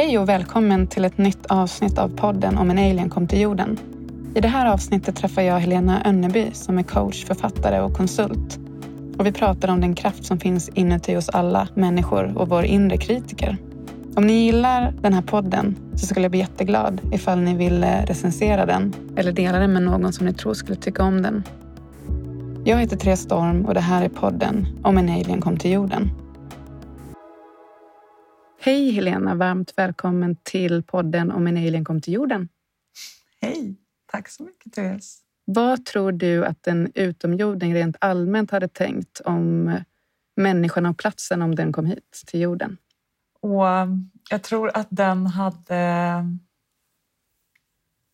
Hej och välkommen till ett nytt avsnitt av podden om en alien kom till jorden. I det här avsnittet träffar jag Helena Önneby som är coach, författare och konsult. Och vi pratar om den kraft som finns inuti oss alla människor och vår inre kritiker. Om ni gillar den här podden så skulle jag bli jätteglad ifall ni vill recensera den eller dela den med någon som ni tror skulle tycka om den. Jag heter Therese Storm och det här är podden om en alien kom till jorden. Hej Helena, varmt välkommen till podden om en alien kom till jorden. Hej, tack så mycket Therese. Vad tror du att en utomjording rent allmänt hade tänkt om människan och platsen om den kom hit till jorden? Och um, jag tror att den hade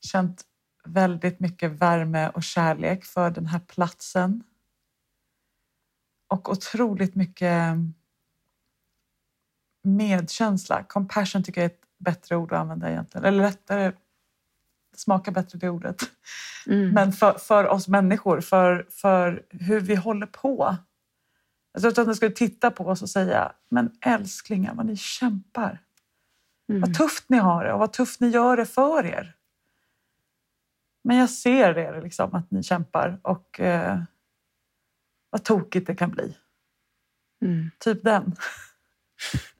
känt väldigt mycket värme och kärlek för den här platsen. Och otroligt mycket medkänsla. Compassion tycker jag är ett bättre ord att använda egentligen. Eller lättare, smakar bättre det ordet. Mm. Men för, för oss människor, för, för hur vi håller på. Tror att den skulle titta på oss och säga, men älsklingar vad ni kämpar. Mm. Vad tufft ni har det och vad tufft ni gör det för er. Men jag ser det, liksom, att ni kämpar och eh, vad tokigt det kan bli. Mm. Typ den.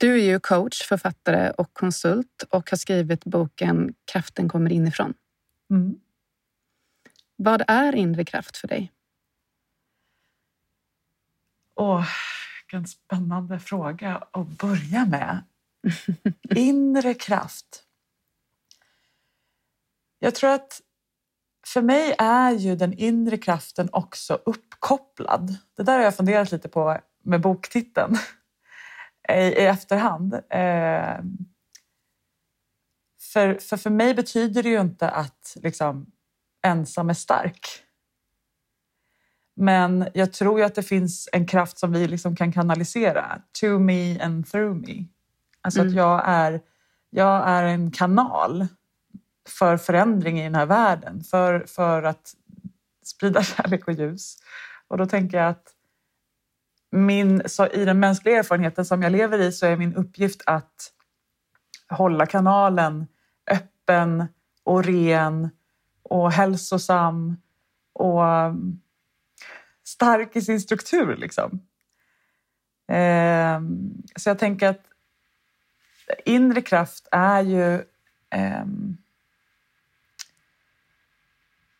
Du är ju coach, författare och konsult och har skrivit boken Kraften kommer inifrån. Mm. Vad är inre kraft för dig? Åh, vilken spännande fråga att börja med. inre kraft. Jag tror att för mig är ju den inre kraften också uppkopplad. Det där har jag funderat lite på med boktiteln i, i efterhand. Eh, för, för, för mig betyder det ju inte att liksom, ensam är stark. Men jag tror att det finns en kraft som vi liksom kan kanalisera. To me and through me. Alltså mm. att jag är, jag är en kanal för förändring i den här världen. För, för att sprida kärlek och ljus. Och då tänker jag att min, så i den mänskliga erfarenheten som jag lever i så är min uppgift att hålla kanalen öppen och ren och hälsosam och mm, stark i sin struktur. Liksom. Eh, så jag tänker att inre kraft är ju Eh,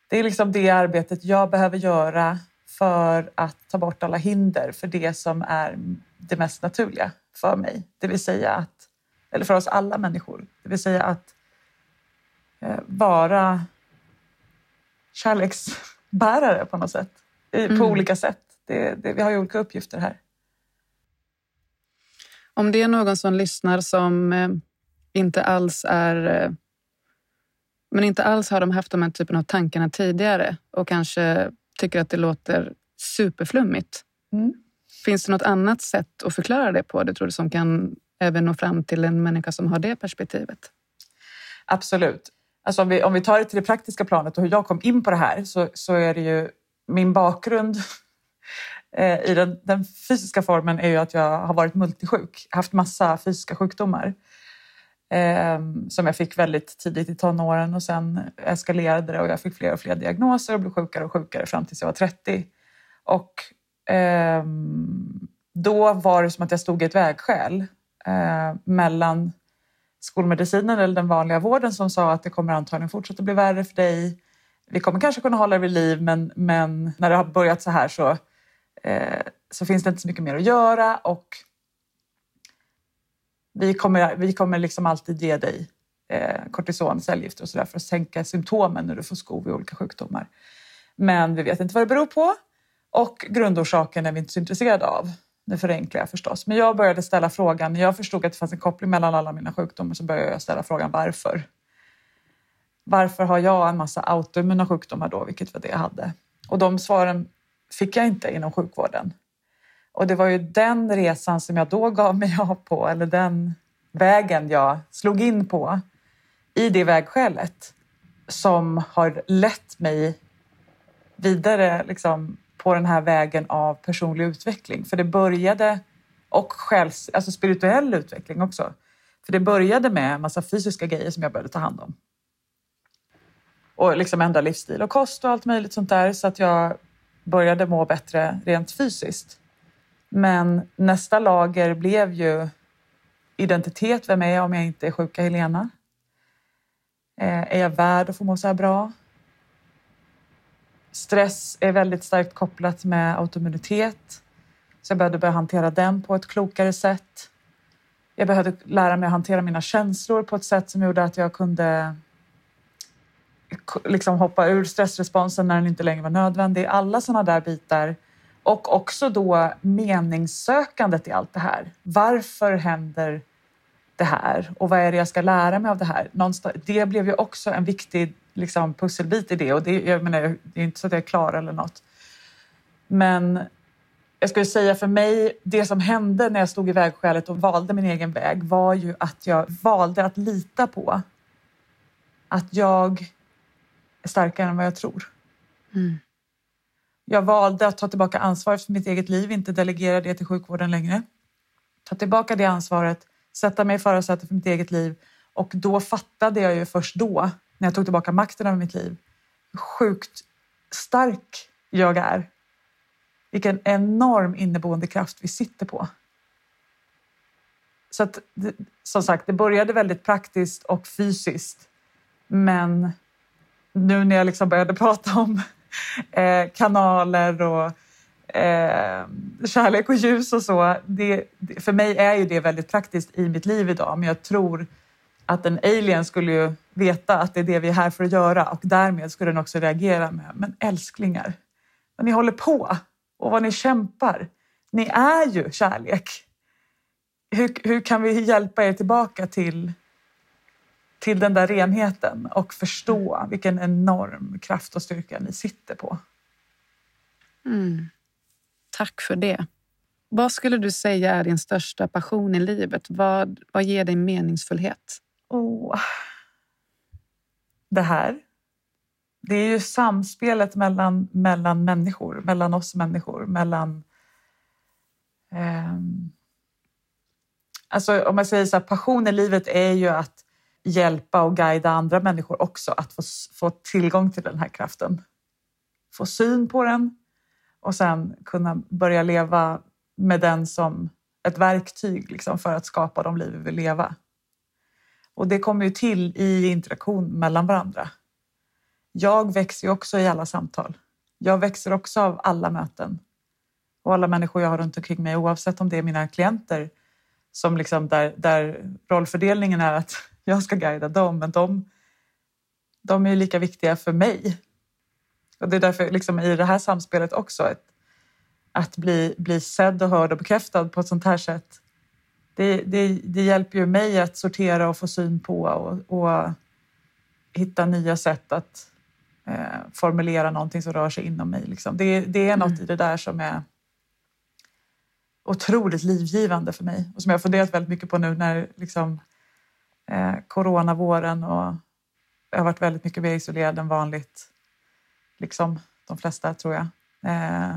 det är liksom det arbetet jag behöver göra för att ta bort alla hinder för det som är det mest naturliga för mig. Det vill säga att, eller för oss alla människor, det vill säga att eh, vara kärleksbärare på något sätt. Mm. På olika sätt. Det, det, vi har ju olika uppgifter här. Om det är någon som lyssnar som eh, inte alls är eh, men inte alls har de haft de här typen av tankarna tidigare och kanske tycker att det låter superflummigt. Mm. Finns det något annat sätt att förklara det på, du tror du, som kan även nå fram till en människa som har det perspektivet? Absolut. Alltså om, vi, om vi tar det till det praktiska planet och hur jag kom in på det här så, så är det ju min bakgrund eh, i den, den, fysiska formen är ju att jag har varit multisjuk, haft massa fysiska sjukdomar Ehm, som jag fick väldigt tidigt i tonåren och sen eskalerade det och jag fick fler och fler diagnoser och blev sjukare och sjukare fram tills jag var 30. Och eh, då var det som att jag stod i ett vägskäl eh, mellan skolmedicinen eller den vanliga vården som sa att det kommer antagligen fortsätta bli värre för dig. Vi kommer kanske kunna hålla dig vid liv men, men när det har börjat så här så, eh, så finns det inte så mycket mer att göra och vi kommer, vi kommer liksom alltid ge dig eh, kortison, cellgifter och sådär för att sänka symptomen när du får skov i olika sjukdomar. Men vi vet inte vad det beror på och grundorsaken är vi inte så intresserade av. Nu förenklar jag förstås, men jag började ställa frågan. När jag förstod att det fanns en koppling mellan alla mina sjukdomar så började jag ställa frågan varför. Varför har jag en massa autoimmuna sjukdomar då, vilket var det jag hade? Och de svaren fick jag inte inom sjukvården. Och det var ju den resan som jag då gav mig av på, eller den vägen jag slog in på i det vägskälet som har lett mig vidare liksom, på den här vägen av personlig utveckling. För det började Och själs, alltså spirituell utveckling också. För det började med en massa fysiska grejer som jag började ta hand om. Och liksom ändra livsstil och kost och allt möjligt sånt där så att jag började må bättre rent fysiskt. Men nästa lager blev ju identitet. Vem är jag om jag inte är sjuka Helena? Eh, är jag värd att få må så här bra? Stress är väldigt starkt kopplat med autoimmunitet. Så jag behövde börja hantera den på ett klokare sätt. Jag behövde lära mig att hantera mina känslor på ett sätt som gjorde att jag kunde liksom hoppa ur stressresponsen när den inte längre var nödvändig. Alla sådana där bitar. Och också då meningssökandet i allt det här. Varför händer det här? Och vad är det jag ska lära mig av det här? Någonstans, det blev ju också en viktig liksom, pusselbit i det. Och det, jag menar, det är inte så att jag är klar eller något. Men jag skulle säga för mig, det som hände när jag stod i vägskälet och valde min egen väg var ju att jag valde att lita på att jag är starkare än vad jag tror. Mm. Jag valde att ta tillbaka ansvaret för mitt eget liv, inte delegera det till sjukvården längre. Ta tillbaka det ansvaret, sätta mig i förarsätet för mitt eget liv och då fattade jag ju först då, när jag tog tillbaka makten över mitt liv, hur sjukt stark jag är. Vilken enorm inneboende kraft vi sitter på. Så att, som sagt, det började väldigt praktiskt och fysiskt. Men nu när jag liksom började prata om eh, kanaler och eh, kärlek och ljus och så. Det, för mig är ju det väldigt praktiskt i mitt liv idag, men jag tror att en alien skulle ju veta att det är det vi är här för att göra och därmed skulle den också reagera med men älsklingar, vad ni håller på och vad ni kämpar. Ni är ju kärlek. Hur, hur kan vi hjälpa er tillbaka till till den där renheten och förstå vilken enorm kraft och styrka ni sitter på. Mm. Tack för det. Vad skulle du säga är din största passion i livet? Vad, vad ger dig meningsfullhet? Oh. Det här. Det är ju samspelet mellan, mellan människor, mellan oss människor, mellan... Eh, alltså om man säger så här, passion i livet är ju att hjälpa och guida andra människor också att få, få tillgång till den här kraften. Få syn på den och sen kunna börja leva med den som ett verktyg liksom, för att skapa de liv vi vill leva. Och det kommer ju till i interaktion mellan varandra. Jag växer ju också i alla samtal. Jag växer också av alla möten och alla människor jag har runt omkring mig oavsett om det är mina klienter som liksom där, där rollfördelningen är att jag ska guida dem, men de, de är lika viktiga för mig. Och det är därför liksom i det här samspelet också, ett, att bli, bli sedd och hörd och bekräftad på ett sånt här sätt. Det, det, det hjälper ju mig att sortera och få syn på och, och hitta nya sätt att eh, formulera någonting som rör sig inom mig. Liksom. Det, det är något mm. i det där som är otroligt livgivande för mig och som jag har funderat väldigt mycket på nu när liksom, eh, coronavåren och jag har varit väldigt mycket mer isolerad än vanligt. Liksom de flesta tror jag. Eh,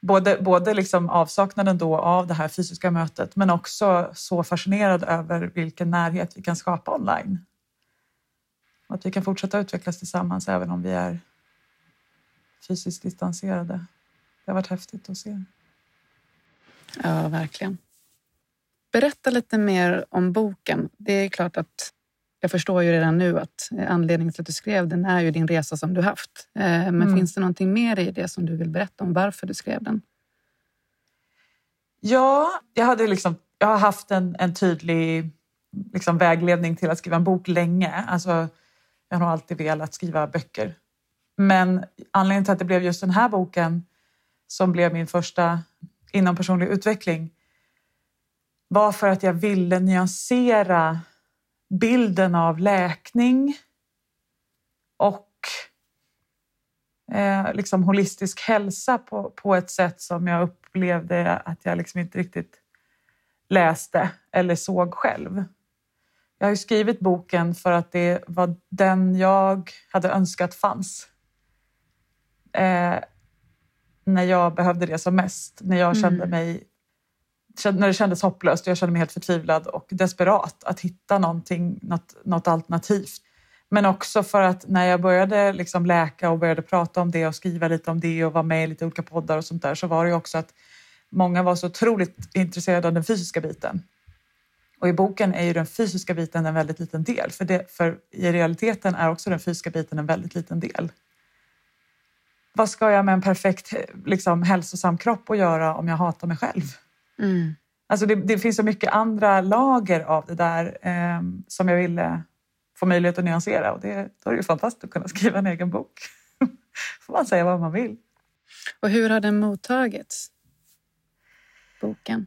både både liksom avsaknaden då av det här fysiska mötet men också så fascinerad över vilken närhet vi kan skapa online. Och att vi kan fortsätta utvecklas tillsammans även om vi är fysiskt distanserade. Det har varit häftigt att se. Ja, verkligen. Berätta lite mer om boken. Det är klart att jag förstår ju redan nu att anledningen till att du skrev den är ju din resa som du haft. Eh, men mm. finns det någonting mer i det som du vill berätta om varför du skrev den? Ja, jag, hade liksom, jag har haft en, en tydlig liksom, vägledning till att skriva en bok länge. Alltså, jag har alltid velat skriva böcker. Men anledningen till att det blev just den här boken som blev min första inom personlig utveckling var för att jag ville nyansera bilden av läkning och eh, liksom holistisk hälsa på, på ett sätt som jag upplevde att jag liksom inte riktigt läste eller såg själv. Jag har skrivit boken för att det var den jag hade önskat fanns. Eh, när jag behövde det som mest, när jag kände mm. mig när det kändes hopplöst och jag kände mig helt förtvivlad och desperat att hitta någonting, något, något alternativt. Men också för att när jag började liksom läka och började prata om det och skriva lite om det och vara med i lite olika poddar och sånt där så var det också att många var så otroligt intresserade av den fysiska biten. Och i boken är ju den fysiska biten en väldigt liten del, för, det, för i realiteten är också den fysiska biten en väldigt liten del. Vad ska jag med en perfekt liksom, hälsosam kropp att göra om jag hatar mig själv? Mm. Alltså det, det, finns så mycket andra lager av det där eh, som jag ville få möjlighet att nyansera och det, då är det ju fantastiskt att kunna skriva en egen bok. får man säga vad man vill. Och hur har den mottagits? Boken?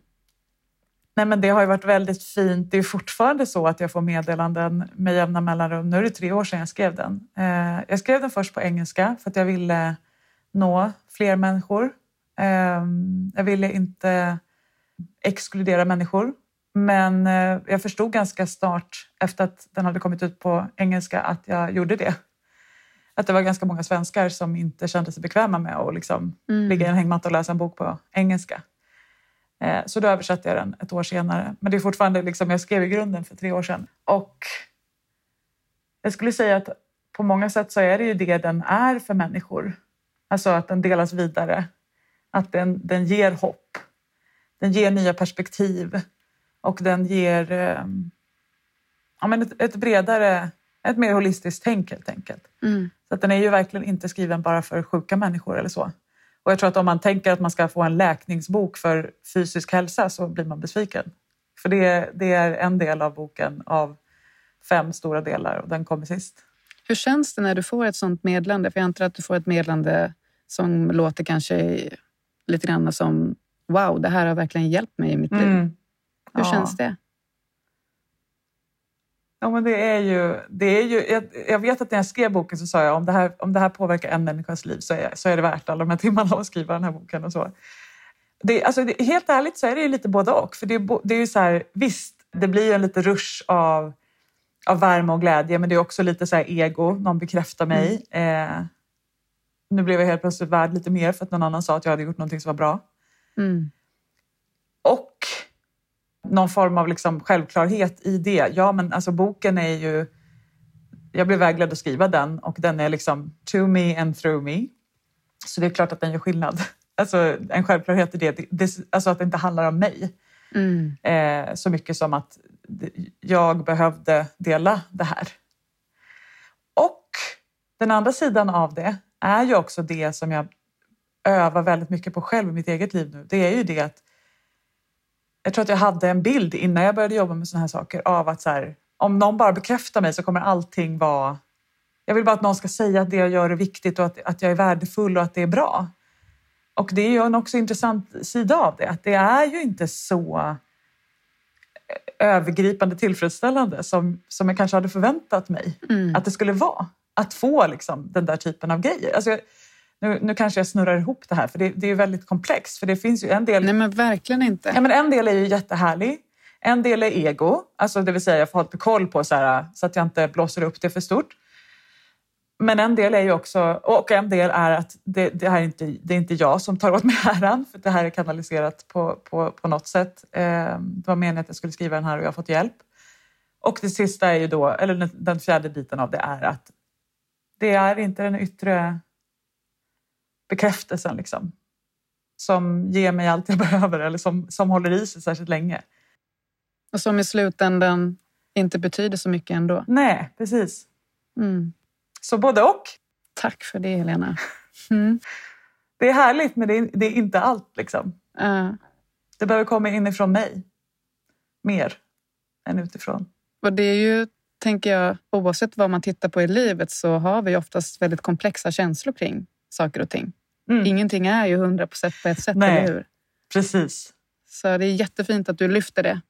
Nej, men det har varit väldigt fint. Det är fortfarande så att jag får meddelanden med jämna mellanrum. Nu är det tre år sedan jag skrev den. Eh, jag skrev den först på engelska för att jag ville nå fler människor. Eh, jag ville inte exkludera människor. Men eh, jag förstod ganska snart efter att den hade kommit ut på engelska att jag gjorde det. Att det var ganska många svenskar som inte kände sig bekväma med att liksom mm. ligga i en hängmatta och läsa en bok på engelska. Eh, så då översatte jag den ett år senare. Men det är fortfarande, liksom, jag skrev i grunden för tre år sedan. Och jag skulle säga att på många sätt så är det ju det den är för människor. Alltså att den delas vidare. Att den, den ger hopp. Den ger nya perspektiv och den ger eh, ja, men ett, ett, bredare, ett mer holistiskt tänk helt enkelt. Mm. Så att den är ju verkligen inte skriven bara för sjuka människor eller så. Och jag tror att om man tänker att man ska få en läkningsbok för fysisk hälsa så blir man besviken. För det, det är en del av boken av fem stora delar och den kommer sist. Hur känns det när du får ett sånt medlande? För jag antar att du får ett medlande som låter kanske lite grann som wow, det här har verkligen hjälpt mig i mitt liv. Mm. Hur ja. känns det? Ja, men det är ju, det är ju, jag, jag, vet att när jag skrev boken så sa jag om det här, om det här påverkar en människas liv så är, så är det värt alla de här timmarna att skriva den här boken. och så. Det, alltså, det, helt ärligt så är det ju lite både och. För det, det är ju så här, visst, det blir en liten rush av, av värme och glädje men det är också lite så här ego, någon bekräftar mig. Mm. Eh, nu blev jag helt plötsligt värd lite mer för att någon annan sa att jag hade gjort någonting som var bra. Mm. Och någon form av liksom självklarhet i det. Ja, men alltså boken är ju... Jag blev vägledd att skriva den och den är liksom to me and through me. Så det är klart att den gör skillnad. Alltså en självklarhet i det, det alltså att det inte handlar om mig. Mm. Eh, så mycket som att jag behövde dela det här. Och den andra sidan av det är ju också det som jag övar väldigt mycket på själv i mitt eget liv nu. Det är ju det att jag tror att jag hade en bild innan jag började jobba med såna här saker av att så här, om någon bara bekräftar mig så kommer allting vara... Jag vill bara att någon ska säga att det jag gör är viktigt och att, att jag är värdefull och att det är bra. Och det är ju en också intressant sida av det, att det är ju inte så eh, övergripande tillfredsställande som, som jag kanske hade förväntat mig mm. att det skulle vara. Att få liksom, den där typen av grejer. Alltså, nu, nu kanske jag snurrar ihop det här för det, det är väldigt komplext. För det finns ju en del... Nej men verkligen inte. Ja, men en del är ju jättehärlig. En del är ego, alltså det vill säga jag får ha lite koll på så, här, så att jag inte blåser upp det för stort. Men en del är ju också, och en del är att det, det här är inte, det är inte jag som tar åt mig äran, för det här är kanaliserat på, på, på något sätt. Eh, det var meningen att jag skulle skriva den här och jag har fått hjälp. Och det sista är ju då, eller den fjärde biten av det är att det är inte den yttre bekräftelsen liksom, som ger mig allt jag behöver eller som, som håller i sig särskilt länge. Och som i slutändan inte betyder så mycket ändå. Nej, precis. Mm. Så både och. Tack för det, Helena. Mm. Det är härligt, men det är, det är inte allt. Liksom. Uh. Det behöver komma inifrån mig. Mer än utifrån. Och det är ju, tänker jag, oavsett vad man tittar på i livet så har vi oftast väldigt komplexa känslor kring saker och ting. Mm. Ingenting är ju hundra procent på ett sätt, Nej, eller hur? Precis. Så det är jättefint att du lyfter det.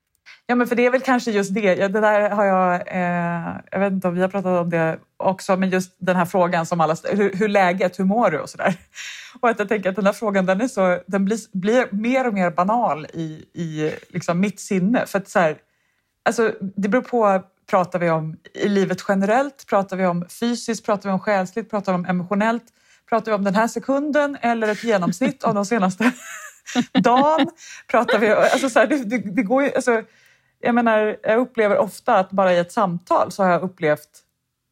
Ja, men för det är väl kanske just det. Ja, det där har jag... Eh, jag vet inte om vi har pratat om det också, men just den här frågan som alla hur, hur läget, hur mår du och sådär. Och att jag tänker att den här frågan den är så, den blir, blir mer och mer banal i, i liksom mitt sinne. För att så här, alltså, det beror på, pratar vi om i livet generellt, pratar vi om fysiskt, pratar vi om själsligt, pratar vi om emotionellt? Pratar vi om den här sekunden eller ett genomsnitt av de senaste dagen? Pratar vi, alltså så här, det, det, det, går ju, alltså, jag, menar, jag upplever ofta att bara i ett samtal så har jag upplevt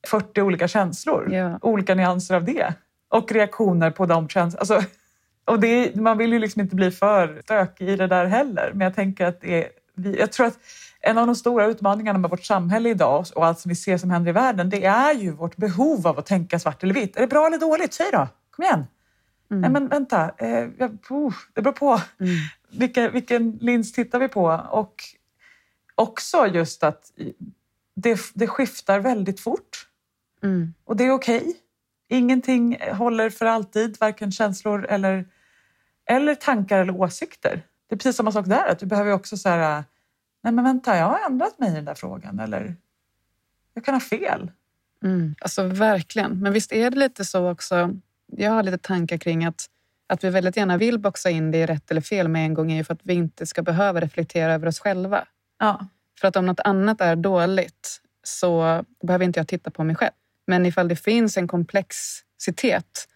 40 olika känslor. Ja. Olika nyanser av det. Och reaktioner på de känslorna. Alltså, och det, man vill ju liksom inte bli för stökig i det där heller. Men jag tänker att det är, jag tror att en av de stora utmaningarna med vårt samhälle idag och allt som vi ser som händer i världen, det är ju vårt behov av att tänka svart eller vitt. Är det bra eller dåligt? Säg då! Kom igen! Mm. Nej men vänta, eh, oh, det beror på. Mm. Vilka, vilken lins tittar vi på? Och också just att det, det skiftar väldigt fort. Mm. Och det är okej. Okay. Ingenting håller för alltid, varken känslor eller, eller tankar eller åsikter. Det är precis samma sak där, att du behöver också så här, nej men vänta, jag har ändrat mig i den där frågan eller jag kan ha fel. Mm, alltså verkligen, men visst är det lite så också. Jag har lite tankar kring att, att vi väldigt gärna vill boxa in det i rätt eller fel med en gång är ju för att vi inte ska behöva reflektera över oss själva. Ja. För att om något annat är dåligt så behöver inte jag titta på mig själv. Men ifall det finns en komplexitet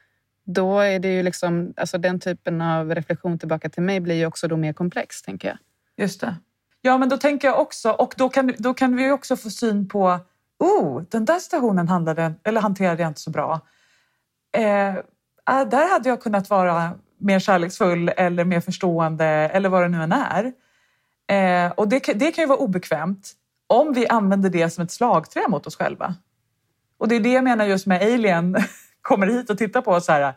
då är det ju liksom, alltså den typen av reflektion tillbaka till mig blir ju också då mer komplex, tänker jag. Just det. Ja, men då tänker jag också, och då kan, då kan vi också få syn på, oh, den där stationen handlade, eller hanterade jag inte så bra. Eh, ah, där hade jag kunnat vara mer kärleksfull eller mer förstående eller vad det nu än är. Eh, och det, det kan ju vara obekvämt om vi använder det som ett slagträ mot oss själva. Och det är det jag menar just med Alien kommer hit och tittar på oss. Här.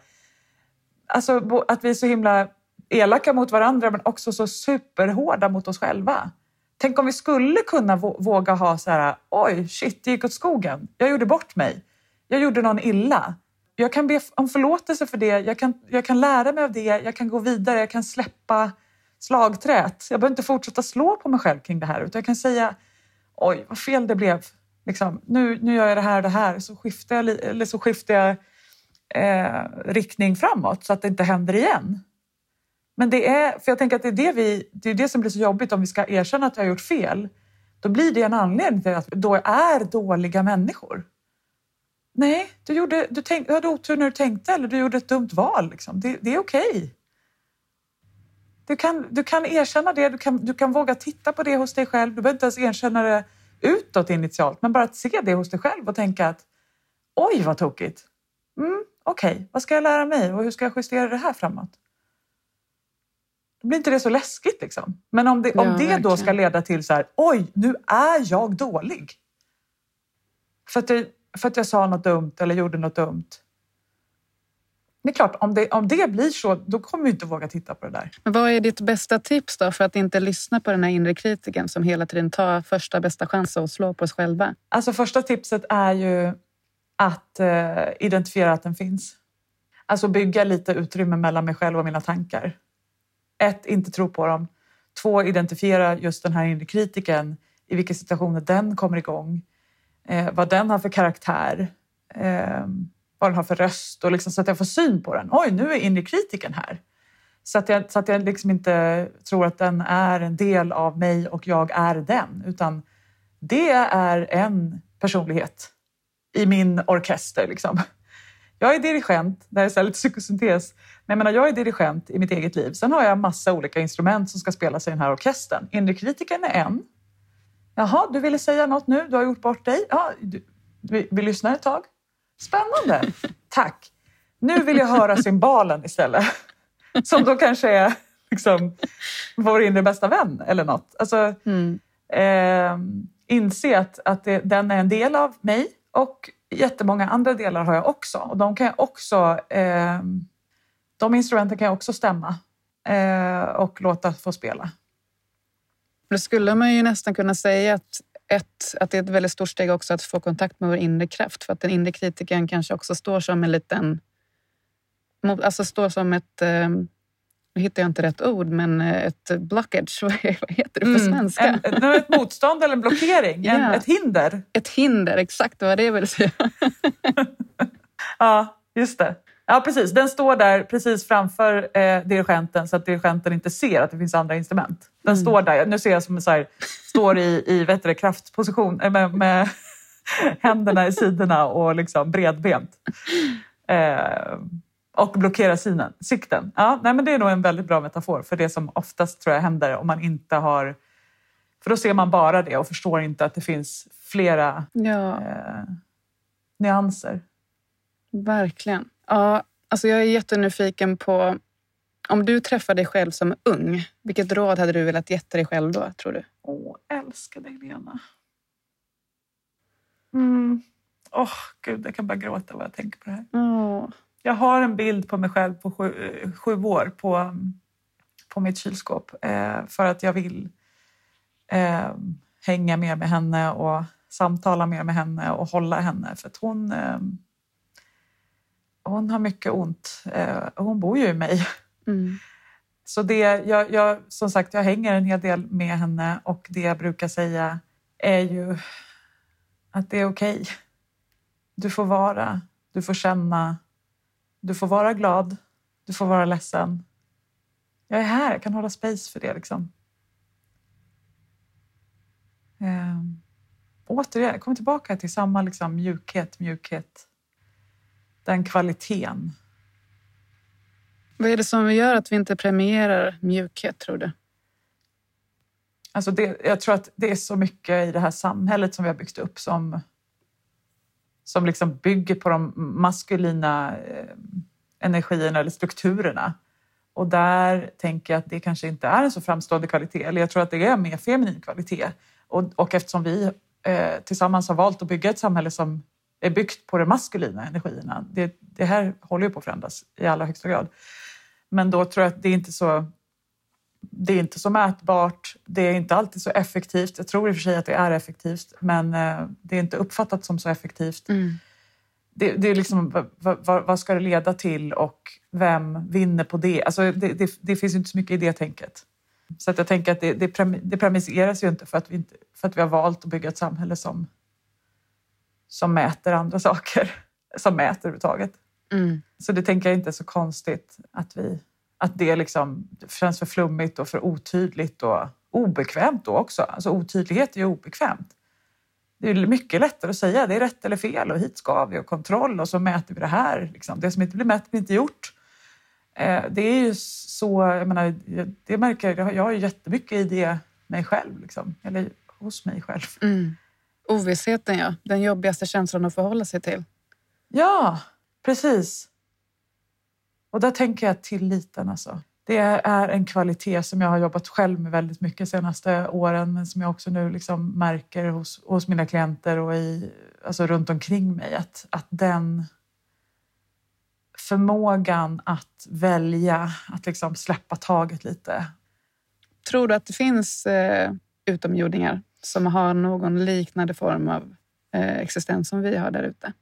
Alltså att vi är så himla elaka mot varandra men också så superhårda mot oss själva. Tänk om vi skulle kunna våga ha så här, oj, shit, det gick åt skogen. Jag gjorde bort mig. Jag gjorde någon illa. Jag kan be om förlåtelse för det. Jag kan, jag kan lära mig av det. Jag kan gå vidare. Jag kan släppa slagträt. Jag behöver inte fortsätta slå på mig själv kring det här utan jag kan säga, oj, vad fel det blev. Liksom, nu, nu gör jag det här och det här. Så skiftar jag, eller så skiftar jag eh, riktning framåt så att det inte händer igen. Men det är, för jag tänker att det är det, vi, det är det som blir så jobbigt om vi ska erkänna att vi har gjort fel. Då blir det en anledning till att vi då är dåliga människor. Nej, du, gjorde, du, tänk, du hade otur när du tänkte eller du gjorde ett dumt val. Liksom. Det, det är okej. Okay. Du kan, du kan erkänna det, du kan, du kan våga titta på det hos dig själv. Du behöver inte ens erkänna det utåt initialt, men bara att se det hos dig själv och tänka att oj vad tokigt. Mm, Okej, okay, vad ska jag lära mig och hur ska jag justera det här framåt? Blir inte det så läskigt. Liksom. Men om det, om ja, det då ska leda till så här, oj, nu är jag dålig. För att, jag, för att jag sa något dumt eller gjorde något dumt. Det är klart, om det, om det blir så, då kommer vi inte våga titta på det där. Men vad är ditt bästa tips då för att inte lyssna på den här inre kritiken som hela tiden tar första bästa chans att slå på oss själva? Alltså första tipset är ju att eh, identifiera att den finns. Alltså bygga lite utrymme mellan mig själv och mina tankar. Ett, inte tro på dem. Två, identifiera just den här inre kritiken, i vilka situationer den kommer igång, eh, vad den har för karaktär, eh, vad den har för röst och liksom, så att jag får syn på den. Oj, nu är inre kritiken här. Så att jag, så att jag liksom inte tror att den är en del av mig och jag är den, utan det är en personlighet i min orkester. Liksom. Jag är dirigent, det här är lite psykosyntes, men jag, menar, jag är dirigent i mitt eget liv. Sen har jag massa olika instrument som ska spelas i den här orkestern. Inre kritiken är en. Jaha, du ville säga något nu, du har gjort bort dig. Ja, du, vi, vi lyssnar ett tag. Spännande, tack. Nu vill jag höra cymbalen istället. Som då kanske är liksom, vår inre bästa vän eller något. Alltså, mm. eh, inse att, att det, den är en del av mig och jättemånga andra delar har jag också. Och de kan jag också eh, de instrumenten kan jag också stämma eh, och låta få spela. Då skulle man ju nästan kunna säga att, ett, att det är ett väldigt stort steg också att få kontakt med vår inre kraft. För att den inre kritiken kanske också står som en liten... Alltså står som ett... Eh, nu hittar jag inte rätt ord, men ett blockage, vad heter det på mm. svenska? Mm, en, ett motstånd eller en blockering, en, ja. ett hinder. Ett hinder, exakt var det jag ville säga. ja, just det. Ja, precis. Den står där precis framför eh, dirigenten så att dirigenten inte ser att det finns andra instrument. Den mm. står där. Nu ser jag som så här, står i, i vet du, kraftposition eh, med, med händerna i sidorna och liksom bredbent. Eh, Och blockera synen, sikten. Ja, nej, men det är nog en väldigt bra metafor för det som oftast tror jag händer om man inte har... För då ser man bara det och förstår inte att det finns flera Ja, eh, nyanser. verkligen. Ja, alltså jag är jättenyfiken på om du träffar dig själv som ung, vilket råd hade du velat ge dig själv då, tror du? Åh, älskar dig Lena. Mm. Åh, gud, jag kan bara gråta vad jag tänker på det här. Åh, Jag har en bild på mig själv på sju, sju år på, på mitt kylskåp eh, för att jag vill eh, hänga mer med henne och samtala mer med henne och hålla henne för att hon, eh, hon har mycket ont. Eh, hon bor ju i mig. Mm. Så det, jag, jag, som sagt, jag hänger en hel del med henne och det jag brukar säga är ju att det är okej. Du får vara, du får känna, du får vara glad, du får vara ledsen. Jag är här, jag kan hålla space för det. Liksom. Ehm, återigen, kommer tillbaka till samma liksom, mjukhet, mjukhet. Den kvaliteten. Vad är det som gör att vi inte premierar mjukhet, tror du? Alltså det, jag tror att det är så mycket i det här samhället som vi har byggt upp som, som liksom bygger på de maskulina eh, energierna eller strukturerna. Och där tänker jag att det kanske inte är en så framstående kvalitet. Eller jag tror att det är mer feminin kvalitet. Och, och eftersom vi eh, tillsammans har valt att bygga ett samhälle som är byggt på de maskulina energierna. Det, det här håller ju på att förändras i allra högsta grad. Men då tror jag att det är inte så det är inte så mätbart, det är inte alltid så effektivt. Jag tror i och för sig att det är effektivt, men eh, det är inte uppfattat som så effektivt. Mm. Det, det är liksom, vad, vad, vad ska det leda till och vem vinner på det? Alltså det, det, det finns inte så mycket i det tänket. Så att jag tänker att det, det premisseras ju inte för, att vi inte för att vi har valt att bygga ett samhälle som, som mäter andra saker. Som mäter överhuvudtaget. Mm. Så det tänker jag inte är så konstigt att, vi, att det liksom känns för flummigt och för otydligt och obekvämt då också. Alltså otydlighet är ju obekvämt. Det är mycket lättare att säga det är rätt eller fel och hit ska vi och kontroll och så mäter vi det här. Liksom. Det som inte blir mätt blir inte gjort. Eh, det är ju så, jag menar, det märker jag, jag har ju jättemycket i det mig själv, liksom. eller hos mig själv. Mm. Ovissheten, ja. Den jobbigaste känslan att förhålla sig till. Ja, precis. Och där tänker jag tilliten alltså. Det är en kvalitet som jag har jobbat själv med väldigt mycket de senaste åren men som jag också nu liksom märker hos, hos mina klienter och i, alltså runt omkring mig. Att, att den förmågan att välja, att liksom släppa taget lite. Tror du att det finns eh, utomjordingar som har någon liknande form av eh, existens som vi har där ute?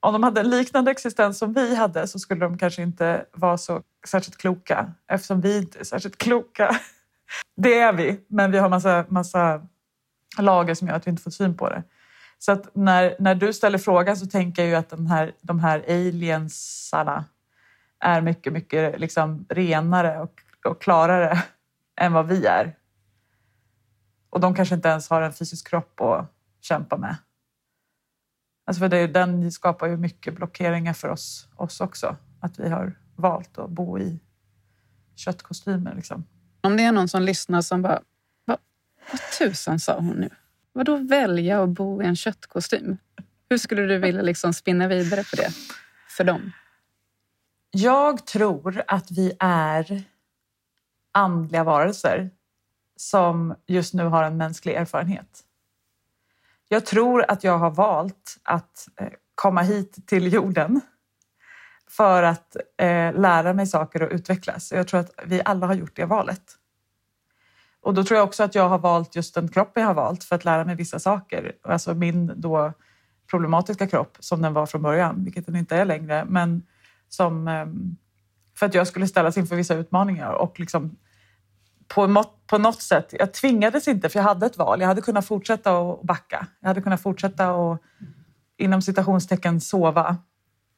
Om de hade en liknande existens som vi hade så skulle de kanske inte vara så särskilt kloka eftersom vi inte är särskilt kloka. Det är vi, men vi har massa, massa lager som gör att vi inte får syn på det. Så att när, när du ställer frågan så tänker jag ju att de här, de här aliensarna är mycket, mycket liksom renare och, och klarare än vad vi är. Och de kanske inte ens har en fysisk kropp att kämpa med. Alltså för det, den skapar ju mycket blockeringar för oss, oss också. Att vi har valt att bo i köttkostymer. Liksom. Om det är någon som lyssnar som bara, vad, vad tusan sa hon nu? Vadå välja att bo i en köttkostym? Hur skulle du vilja liksom spinna vidare på det för dem? Jag tror att vi är andliga varelser som just nu har en mänsklig erfarenhet. Jag tror att jag har valt att eh, komma hit till jorden för att eh, lära mig saker och utvecklas. Jag tror att vi alla har gjort det valet. Och då tror jag också att jag har valt just den kropp jag har valt för att lära mig vissa saker. Alltså min då problematiska kropp som den var från början, vilket den inte är längre. Men som, eh, för att jag skulle ställas inför vissa utmaningar och liksom på, på något sätt, jag tvingades inte för jag hade ett val. Jag hade kunnat fortsätta att backa. Jag hade kunnat fortsätta att inom citationstecken sova.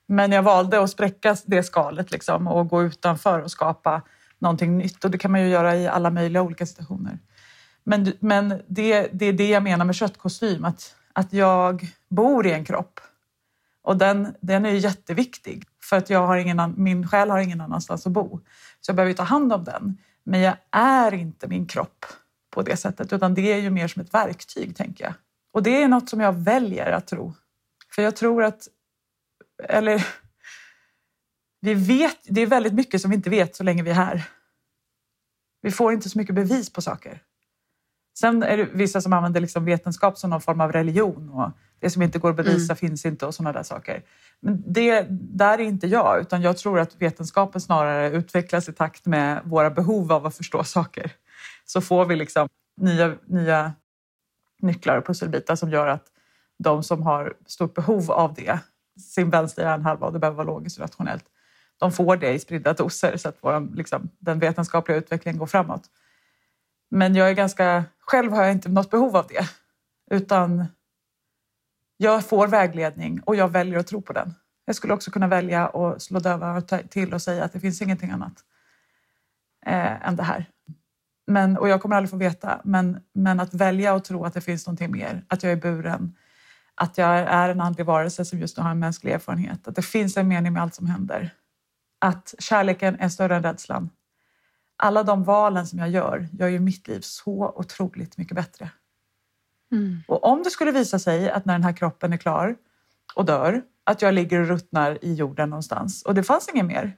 Men jag valde att spräcka det skalet liksom, och gå utanför och skapa någonting nytt. Och det kan man ju göra i alla möjliga olika situationer. Men, men det, det är det jag menar med köttkostym, att, att jag bor i en kropp. Och den, den är ju jätteviktig För att jag har ingen, min själ har ingen annanstans att bo. Så jag behöver ta hand om den. Men jag är inte min kropp på det sättet, utan det är ju mer som ett verktyg, tänker jag. Och det är något som jag väljer att tro. För jag tror att, eller vi vet, det är väldigt mycket som vi inte vet så länge vi är här. Vi får inte så mycket bevis på saker. Sen är det vissa som använder liksom vetenskap som någon form av religion och det som inte går att bevisa mm. finns inte och sådana där saker. Men det, där är inte jag, utan jag tror att vetenskapen snarare utvecklas i takt med våra behov av att förstå saker. Så får vi liksom nya, nya nycklar och pusselbitar som gör att de som har stort behov av det, sin vänstra hjärnhalva, och det behöver vara logiskt och rationellt, de får det i spridda doser så att vår, liksom, den vetenskapliga utvecklingen går framåt. Men jag är ganska, själv har jag inte något behov av det, utan jag får vägledning och jag väljer att tro på den. Jag skulle också kunna välja att slå döva till och säga att det finns ingenting annat eh, än det här. Men, och jag kommer aldrig få veta, men, men att välja och tro att det finns någonting mer, att jag är buren, att jag är en andlig varelse som just nu har en mänsklig erfarenhet, att det finns en mening med allt som händer. Att kärleken är större än rädslan. Alla de valen som jag gör gör ju mitt liv så otroligt mycket bättre. Mm. Och om det skulle visa sig att när den här kroppen är klar och dör, att jag ligger och ruttnar i jorden någonstans och det fanns inget mer.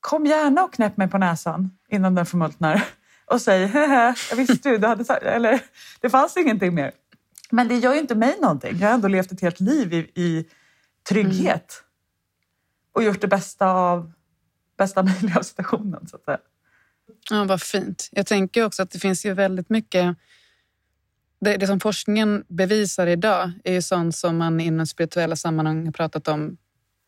Kom gärna och knäpp mig på näsan innan den förmultnar och säg jag visste du, du hade sagt, eller det fanns ingenting mer. Men det gör ju inte mig någonting. Jag har ändå levt ett helt liv i, i trygghet mm. och gjort det bästa av bästa möjliga situationen så att säga. Ja, vad fint. Jag tänker också att det finns ju väldigt mycket det, det, som forskningen bevisar idag är ju sånt som man inom spirituella sammanhang har pratat om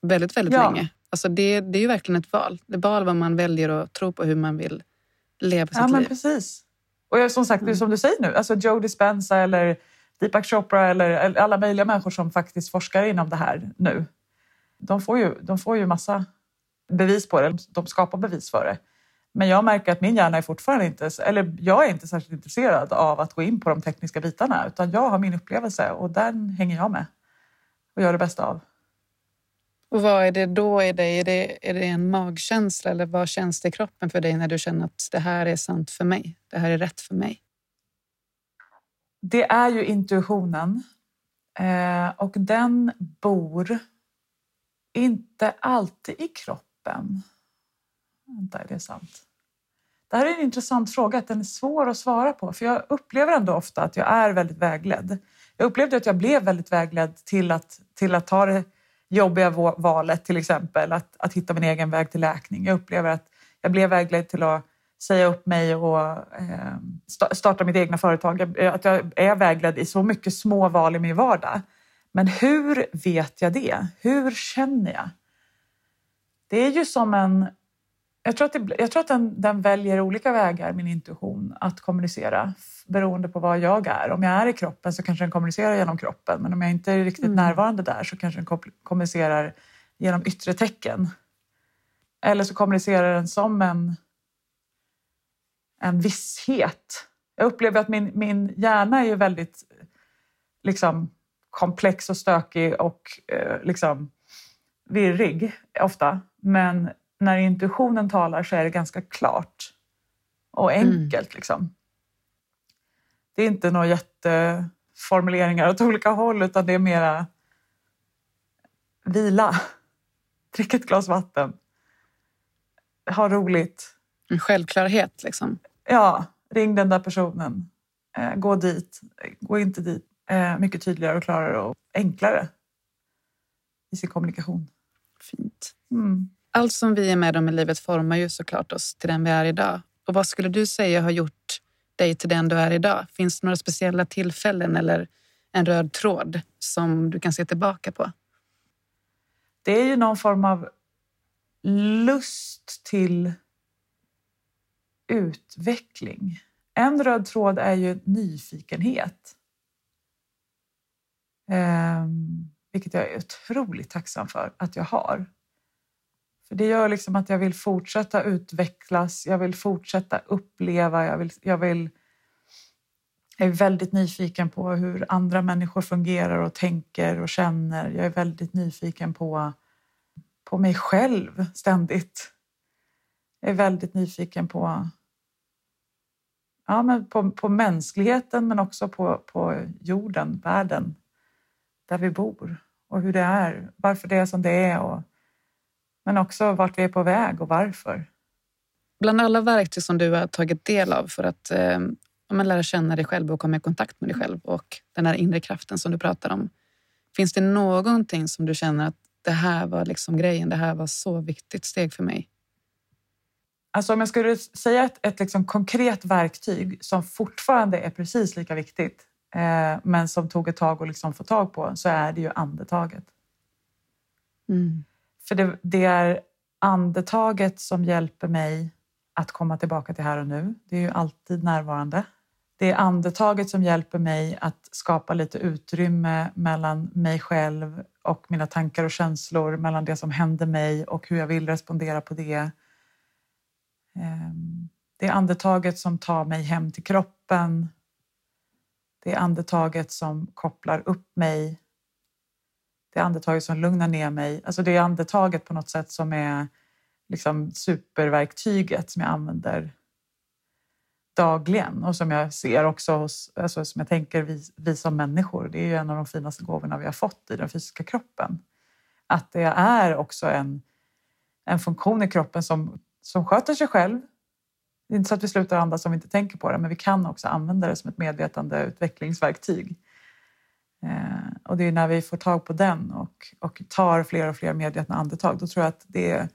väldigt, väldigt ja. länge. Alltså det, det är ju verkligen ett val. Det är val vad man väljer att tro på hur man vill leva sitt ja, liv. Men precis. Och jag, som sagt, mm. som du säger nu, alltså Joe Dispenza eller Deepak Chopra eller alla möjliga människor som faktiskt forskar inom det här nu. De får ju, de får ju massa bevis på det. De skapar bevis för det. Men jag märker att min hjärna är fortfarande inte, eller jag är inte särskilt intresserad av att gå in på de tekniska bitarna utan jag har min upplevelse och den hänger jag med och gör det bästa av. Och vad är det då i dig? Är det, är det en magkänsla eller vad känns det i kroppen för dig när du känner att det här är sant för mig? Det här är rätt för mig? Det är ju intuitionen eh, och den bor inte alltid i kroppen. Vänta, är det sant? Det här är en intressant fråga, att den är svår att svara på. För jag upplever ändå ofta att jag är väldigt vägledd. Jag upplevde att jag blev väldigt vägledd till att, till att ta det jobbiga valet, till exempel att, att hitta min egen väg till läkning. Jag upplever att jag blev vägledd till att säga upp mig och eh, starta mitt egna företag. Eh, att jag är vägledd i så mycket små val i min vardag. Men hur vet jag det? Hur känner jag? Det är ju som en jag tror att, det, jag tror att den, den, väljer olika vägar, min intuition, att kommunicera beroende på vad jag är. Om jag är i kroppen så kanske den kommunicerar genom kroppen men om jag inte är riktigt mm. närvarande där så kanske den kommunicerar genom yttre tecken. Eller så kommunicerar den som en, en visshet. Jag upplever att min, min hjärna är ju väldigt liksom, komplex och stökig och eh, liksom, virrig ofta. Men när intuitionen talar så är det ganska klart och mm. enkelt. Mm. Liksom. Det är inte några jätteformuleringar åt olika håll utan det är mera vila, drick ett glas vatten, ha roligt. En självklarhet liksom. Ja, ring den där personen. Eh, gå dit, gå inte dit. Eh, mycket tydligare och klarare och enklare i sin kommunikation. Fint. Mm allt som vi är med om i livet formar ju såklart oss till den vi är idag. Och vad skulle du säga har gjort dig till den du är idag? Finns det några speciella tillfällen eller en röd tråd som du kan se tillbaka på? Det är ju någon form av lust till utveckling. En röd tråd är ju nyfikenhet. Eh, vilket jag är otroligt tacksam för att jag har. För det gör liksom att jag vill fortsätta utvecklas, jag vill fortsätta uppleva, jag vill, jag vill jag är väldigt nyfiken på hur andra människor fungerar och tänker och känner. Jag är väldigt nyfiken på på mig själv ständigt. Jag är väldigt nyfiken på, ja, men på, på mänskligheten men också på, på jorden, världen, där vi bor och hur det är, varför det är som det är. Och, men också vart vi är på väg och varför. Bland alla verktyg som du har tagit del av för att eh, lära känna dig själv och komma i kontakt med dig själv och den här inre kraften som du pratar om. Finns det någonting som du känner att det här var liksom grejen, det här var så viktigt steg för mig? Alltså om jag skulle säga ett, ett liksom konkret verktyg som fortfarande är precis lika viktigt eh, men som tog ett tag att liksom få tag på så är det ju andetaget. Mm. För det, det, är andetaget som hjälper mig att komma tillbaka till här och nu. Det är ju alltid närvarande. Det är andetaget som hjälper mig att skapa lite utrymme mellan mig själv och mina tankar och känslor, mellan det som händer mig och hur jag vill respondera på det. Ehm, det är andetaget som tar mig hem till kroppen. Det är andetaget som kopplar upp mig. Det är andetaget som lugnar ner mig. Alltså det är andetaget på något sätt som är liksom superverktyget som jag använder dagligen och som jag ser också hos, alltså som jag tänker vi, vi som människor, det är ju en av de finaste gåvorna vi har fått i den fysiska kroppen. Att det är också en, en funktion i kroppen som, som sköter sig själv. Det är inte så att vi slutar andas om vi inte tänker på det, men vi kan också använda det som ett medvetande utvecklingsverktyg. Eh, och det är när vi får tag på den och, och tar fler och fler medvetna andetag, då tror jag att det är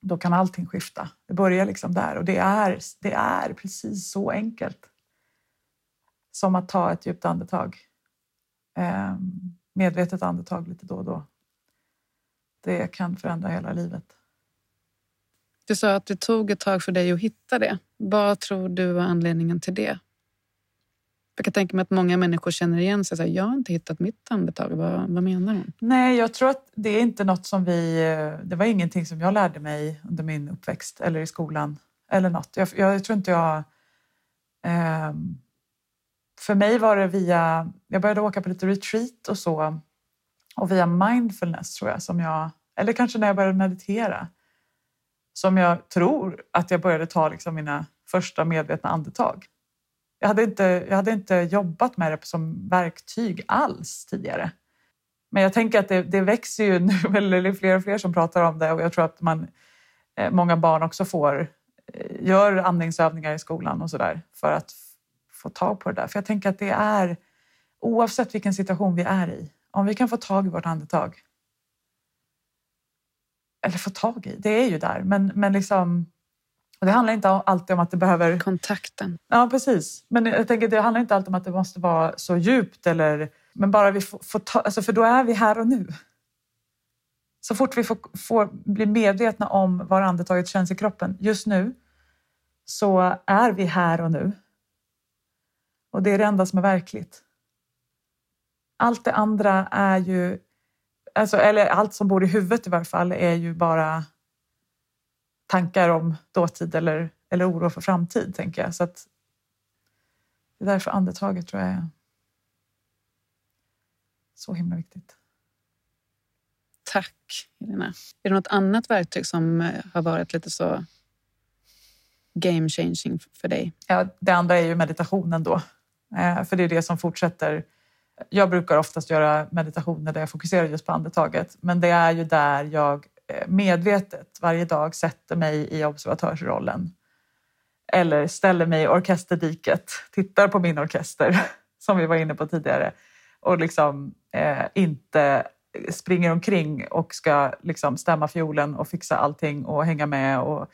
då kan allting skifta. Det börjar liksom där och det är, det är precis så enkelt som att ta ett djupt andetag. Eh, medvetet andetag lite då och då. Det kan förändra hela livet. Du sa att det tog ett tag för dig att hitta det. Vad tror du var anledningen till det? Jag kan tänka mig att många människor känner igen sig. Så här, jag har inte hittat mitt andetag. Vad, vad menar hon? Nej, jag tror att det är inte något som vi... Det var ingenting som jag lärde mig under min uppväxt eller i skolan eller något. Jag, jag tror inte jag... Eh, för mig var det via... Jag började åka på lite retreat och så och via mindfulness tror jag som jag... Eller kanske när jag började meditera som jag tror att jag började ta liksom mina första medvetna andetag. Jag hade, inte, jag hade inte jobbat med det som verktyg alls tidigare. Men jag tänker att det, det växer ju nu, eller det är fler och fler som pratar om det och jag tror att man, eh, många barn också får, eh, gör andningsövningar i skolan och sådär för att få tag på det där. För jag tänker att det är, oavsett vilken situation vi är i, om vi kan få tag i vårt andetag. Eller få tag i, det är ju där, men, men liksom och det handlar inte alltid om att det behöver... Kontakten. Ja, precis. Men jag tänker, det handlar inte alltid om att det måste vara så djupt. Eller... Men bara vi får, får ta... Alltså, för då är vi här och nu. Så fort vi får, får bli medvetna om var andetaget känns i kroppen just nu så är vi här och nu. Och det är det enda som är verkligt. Allt det andra är ju, alltså, eller allt som bor i huvudet i varje fall, är ju bara tankar om dåtid eller, eller oro för framtid, tänker jag. Så att det är därför andetaget tror jag är så himla viktigt. Tack, Helena. Är det något annat verktyg som eh, har varit lite så game changing för dig? Ja, det andra är ju meditationen då. Eh, för det är det som fortsätter. Jag brukar oftast göra meditationer där jag fokuserar just på andetaget, men det är ju där jag eh, medvetet varje dag sätter mig i observatörsrollen. Eller ställer mig i orkesterdiket, tittar på min orkester som vi var inne på tidigare och liksom eh, inte springer omkring och ska liksom stämma fiolen och fixa allting och hänga med. Och,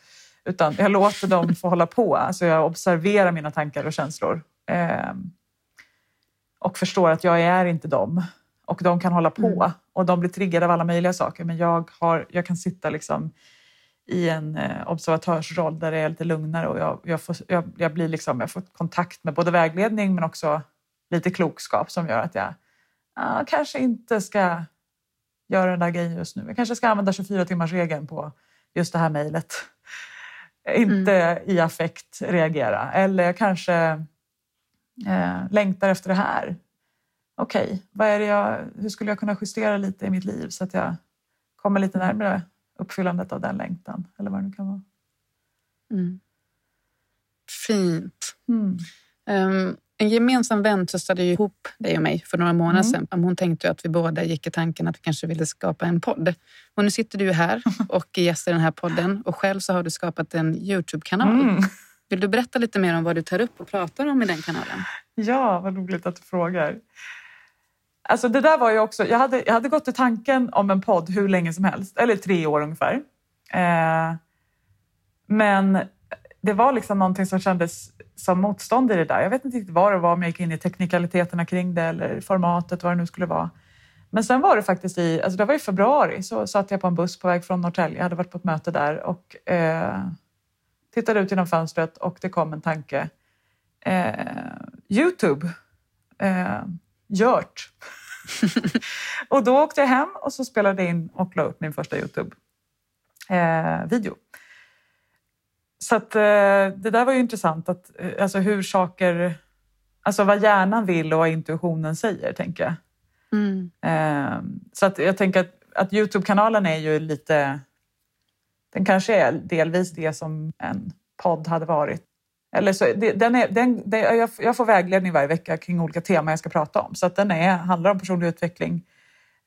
utan jag låter dem få hålla på. Alltså jag observerar mina tankar och känslor. Eh, och förstår att jag är inte dem och de kan hålla på mm. och de blir triggade av alla möjliga saker. Men jag, har, jag kan sitta liksom i en eh, observatörsroll där det är lite lugnare och jag, jag, får, jag, jag, blir liksom, jag får kontakt med både vägledning men också lite klokskap som gör att jag ah, kanske inte ska göra den där grejen just nu. Jag kanske ska använda 24 timmars regeln på just det här mejlet. Inte mm. i affekt reagera. Eller jag kanske eh, längtar efter det här okej, okay, hur skulle jag kunna justera lite i mitt liv så att jag kommer lite närmare uppfyllandet av den längtan eller vad det nu kan vara. Mm. Fint. Mm. Um, en gemensam vän tröstade ju ihop dig och mig för några månader Mm. sedan. Hon tänkte att vi båda gick i tanken att vi kanske ville skapa en podd. Och nu sitter du här och är gäst i den här podden och själv så har du skapat en Youtube-kanal. Mm. Vill du berätta lite mer om vad du tar upp och pratar om i den kanalen? Ja, vad roligt att du frågar. Alltså det där var ju också, jag hade, jag hade gått i tanken om en podd hur länge som helst, eller tre år ungefär. Eh, men det var liksom någonting som kändes som motstånd i det där. Jag vet inte riktigt vad det var, om jag gick in i teknikaliteterna kring det eller formatet, vad det nu skulle vara. Men sen var det faktiskt i, alltså det var i februari, så satt jag på en buss på väg från Norrtälje. Jag hade varit på ett möte där och eh, tittade ut genom fönstret och det kom en tanke. Eh, Youtube. Eh, gjort. och då åkte jag hem och så spelade jag in och la upp min första Youtube-video. så att, eh, det där var ju intressant, att, eh, alltså hur saker... Alltså vad hjärnan vill och vad intuitionen säger, tänker jag. Mm. Eh, så att jag tänker att, att Youtube-kanalen är ju lite... Den kanske är delvis det som en podd hade varit. Eller så, det, den är, den, det, jag, jag får vägledning varje vecka kring olika teman jag ska prata om. Så att den är, handlar om personlig utveckling.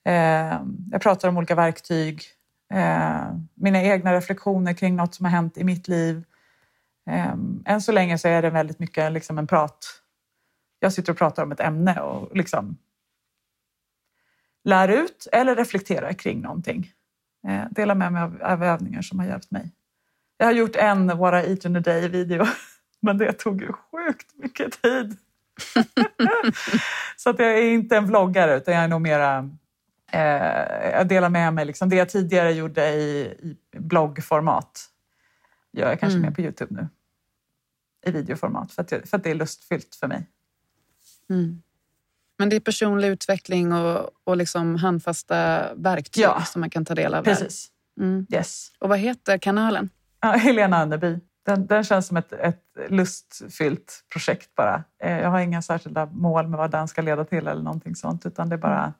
Eh, jag pratar om olika verktyg. Eh, mina egna reflektioner kring något som har hänt i mitt liv. Eh, än så länge så är det väldigt mycket liksom en prat. Jag sitter och pratar om ett ämne och liksom lär ut eller reflekterar kring någonting. Eh, delar med mig av, av övningar som har hjälpt mig. Jag har gjort en What I eat in a day-video, men det tog ju sjukt mycket tid. så att jag är inte en vloggare, utan jag är nog mera... Eh, jag delar med mig liksom det jag tidigare gjorde i, i bloggformat. gör jag kanske Mm. mer på Youtube nu. I videoformat, för att, jag, för att det är lustfyllt för mig. Mm. Men det är personlig utveckling och, och liksom handfasta verktyg Ja. som man kan ta del av. Precis. Mm. Yes. Och vad heter kanalen? Ja, Helena Anneby. Den, den känns som ett, ett lustfyllt projekt bara. Eh, Jag har inga särskilda mål med vad den ska leda till eller någonting sånt, utan det är bara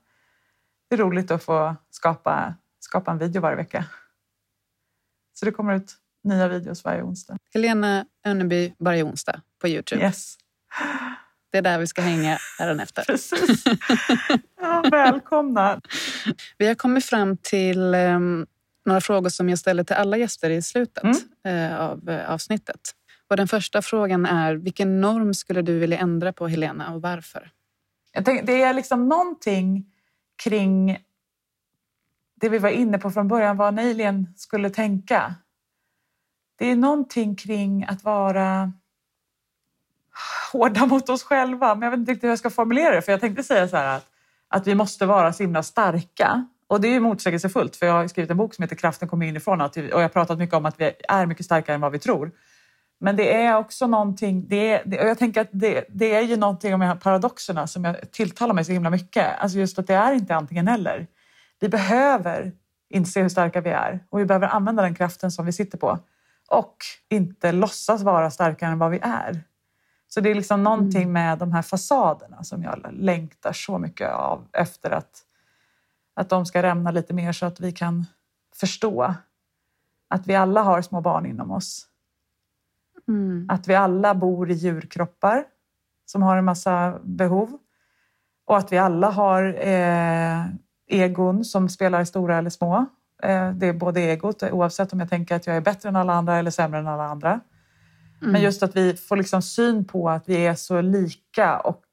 det är roligt att få skapa, skapa en video varje vecka. Så det kommer ut nya videos varje onsdag. Helena Önneby varje onsdag på Youtube. Yes, Det är där vi ska hänga efter. precis. Ja, välkomna. Vi har kommit fram till em, några frågor som jag ställer till alla gäster i slutet Mm. eh, av eh, avsnittet. Och den första frågan är, vilken norm skulle du vilja ändra på Helena och varför? Jag tänk, det är liksom någonting kring det vi var inne på från början, vad en alien skulle tänka. Det är någonting kring att vara hårda mot oss själva. Men jag vet inte riktigt hur jag ska formulera det. För jag tänkte säga så här att, att vi måste vara så himla starka. Och det är ju motsägelsefullt för jag har skrivit en bok som heter Kraften kommer inifrån och jag har pratat mycket om att vi är mycket starkare än vad vi tror. Men det är också någonting, det är, det, och jag tänker att det, det är ju någonting om de här paradoxerna som jag tilltalar mig så himla mycket. Alltså just att det är inte antingen eller. Vi behöver inse hur starka vi är och vi behöver använda den kraften som vi sitter på och inte låtsas vara starkare än vad vi är. Så det är liksom någonting med de här fasaderna som jag längtar så mycket av efter att, att de ska rämna lite mer så att vi kan förstå att vi alla har små barn inom oss. Mm. Att vi alla bor i djurkroppar som har en massa behov. Och att vi alla har eh, egon som spelar stora eller små. Eh, det är både egot, oavsett om jag tänker att jag är bättre än alla andra eller sämre än alla andra. Mm. Men just att vi får liksom syn på att vi är så lika och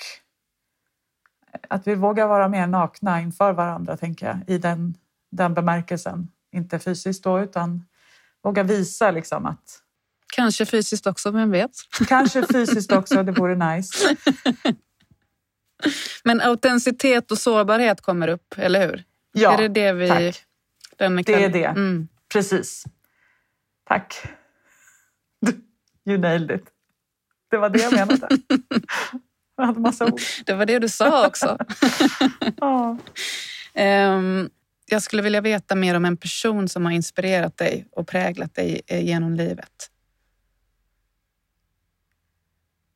att vi vågar vara mer nakna inför varandra, tänker jag, i den, den bemärkelsen. Inte fysiskt då, utan våga visa liksom att Kanske fysiskt också, vem vet? Kanske fysiskt också, det vore nice. Men autenticitet och sårbarhet kommer upp, eller hur? Ja, är det det vi... tack. Den Det är det. Mm. Precis. Tack. You nailed it. Det var det jag menade. Jag hade massa ord. Det var det du sa också. Ja. Ehm, jag skulle vilja veta mer om en person som har inspirerat dig och präglat dig eh, genom livet.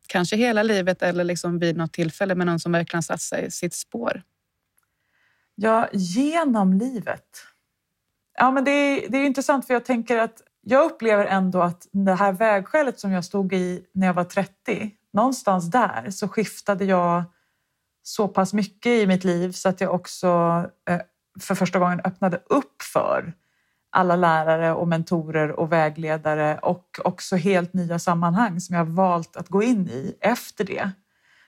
Kanske hela livet eller liksom vid något tillfälle med någon som verkligen satt sig i sitt spår. ja, genom livet. Ja, men det, är, det är intressant för jag tänker att jag upplever ändå att det här vägskälet som jag stod i när jag var 30, någonstans där så skiftade jag så pass mycket i mitt liv så att jag också eh, för första gången öppnade upp för alla lärare och mentorer och vägledare och också helt nya sammanhang som jag valt att gå in i efter det.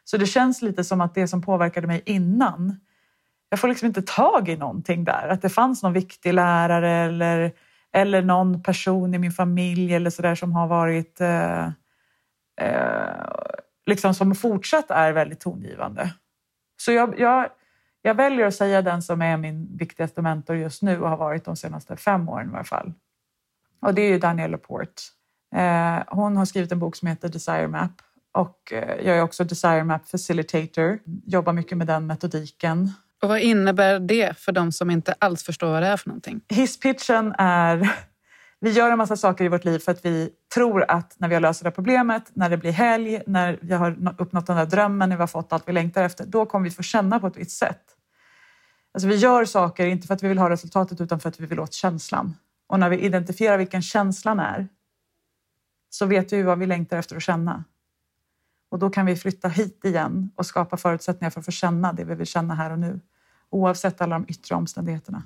Så det känns lite som att det som påverkade mig innan, jag får liksom inte tag i någonting där. Att det fanns någon viktig lärare eller, eller någon person i min familj eller så där som har varit eh, eh, liksom som fortsatt är väldigt tongivande. Så jag, jag, jag väljer att säga den som är min viktigaste mentor just nu och har varit de senaste fem åren i varje fall. Och det är ju Danielle Laporte. Eh, hon har skrivit en bok som heter Desire Map och eh, jag är också Desire Map Facilitator. Jobbar mycket med den metodiken. Och vad innebär det för de som inte alls förstår vad det är för någonting? Hisspitchen är vi gör en massa saker i vårt liv för att vi tror att när vi har löst det här problemet, när det blir helg, när vi har uppnått den där drömmen, när vi har fått allt vi längtar efter, då kommer vi få känna på ett visst sätt. Alltså vi gör saker inte för att vi vill ha resultatet utan för att vi vill åt känslan. Och när vi identifierar vilken känslan är så vet vi vad vi längtar efter att känna. Och då kan vi flytta hit igen och skapa förutsättningar för att få känna det vi vill känna här och nu. Oavsett alla de yttre omständigheterna.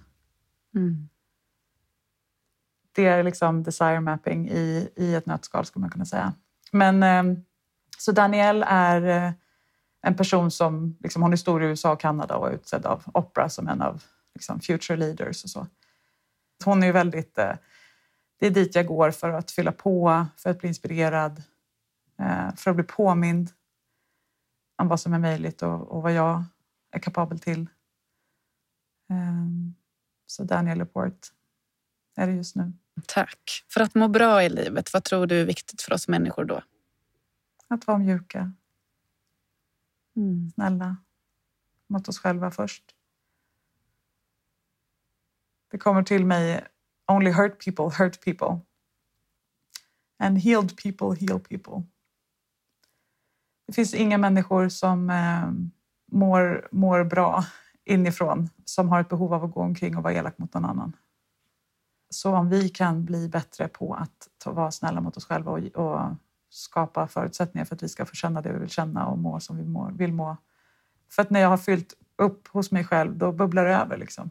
Mm det är liksom desire mapping i, i ett nötskal skulle man kunna säga. Men ehm, så Danielle är eh, en person som liksom, hon är stor i USA och Kanada och är utsedd av Opera som en av liksom, future leaders och så. Hon är väldigt, eh, det är dit jag går för att fylla på, för att bli inspirerad, för att bli påmind om vad som är möjligt och, och vad jag är kapabel till. Ehm, så Danielle Laporte är det just nu. Tack. För att må bra i livet, vad tror du är viktigt för oss människor då? Att vara mjuka. Mm. Snälla. Mot oss själva först. Det kommer till mig Only hurt people hurt people. And healed people heal people. Det finns inga människor som eh, mår, mår bra inifrån som har ett behov av att gå omkring och vara elak mot någon annan. Så om vi kan bli bättre på att ta, vara snälla mot oss själva och, och, skapa förutsättningar för att vi ska få känna det vi vill känna och må som vi må, vill må. För att när jag har fyllt upp hos mig själv, då bubblar det över. Liksom.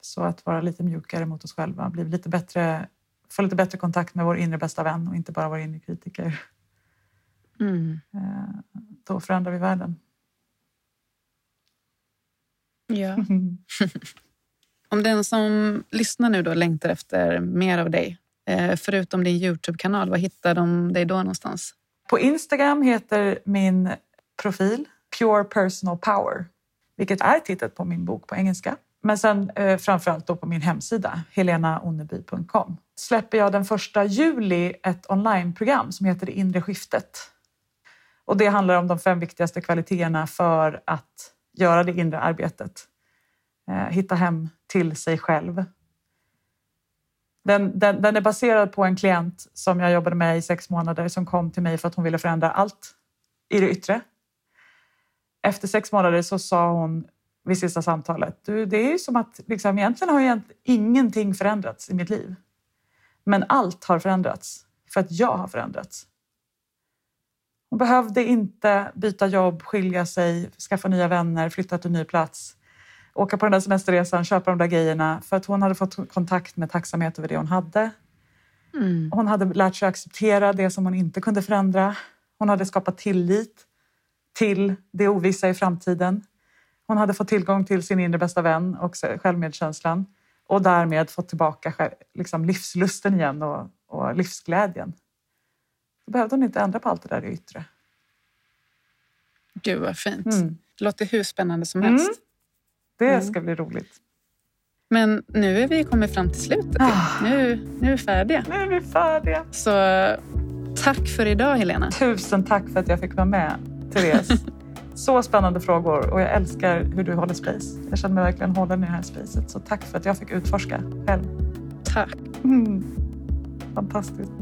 Så att vara lite mjukare mot oss själva, bli lite bättre, få lite bättre kontakt med vår inre bästa vän och inte bara vår inre kritiker. Mm. Eh, då förändrar vi världen. Ja. Om den som lyssnar nu då längtar efter mer av dig, eh, förutom din Youtube-kanal, var hittar de dig då någonstans? På Instagram heter min profil Pure Personal Power, vilket är titeln på min bok på engelska. Men sen eh, framförallt då på min hemsida, helenaonneby.com, släpper jag den första juli ett onlineprogram som heter Det inre skiftet. Och det handlar om de fem viktigaste kvaliteterna för att göra det inre arbetet. Eh, hitta hem till sig själv. Den, den, den, är baserad på en klient som jag jobbade med i sex månader som kom till mig för att hon ville förändra allt i det yttre. Efter sex månader så sa hon vid sista samtalet, du, det är som att liksom, egentligen har egentligen ingenting förändrats i mitt liv. Men allt har förändrats för att jag har förändrats. Hon behövde inte byta jobb, skilja sig, skaffa nya vänner, flytta till en ny plats åka på den där semesterresan, köpa de där grejerna för att hon hade fått kontakt med tacksamhet över det hon hade. Mm. Hon hade lärt sig acceptera det som hon inte kunde förändra. Hon hade skapat tillit till det ovissa i framtiden. Hon hade fått tillgång till sin inre bästa vän och självmedkänslan och därmed fått tillbaka liksom, livslusten igen och, och livsglädjen. Då behövde hon inte ändra på allt det där yttre. Gud vad fint. Mm. Det låter hur spännande som helst. Mm. Det mm. ska bli roligt. Men nu är vi kommit fram till slutet. Ah. Nu, nu är vi färdiga. Nu är vi färdiga. Så tack för idag Helena. Tusen tack för att jag fick vara med, Therese. Så spännande frågor och jag älskar hur du håller space. Jag känner mig verkligen hållen i det här spacet. Så tack för att jag fick utforska själv. Tack. Mm. Fantastiskt.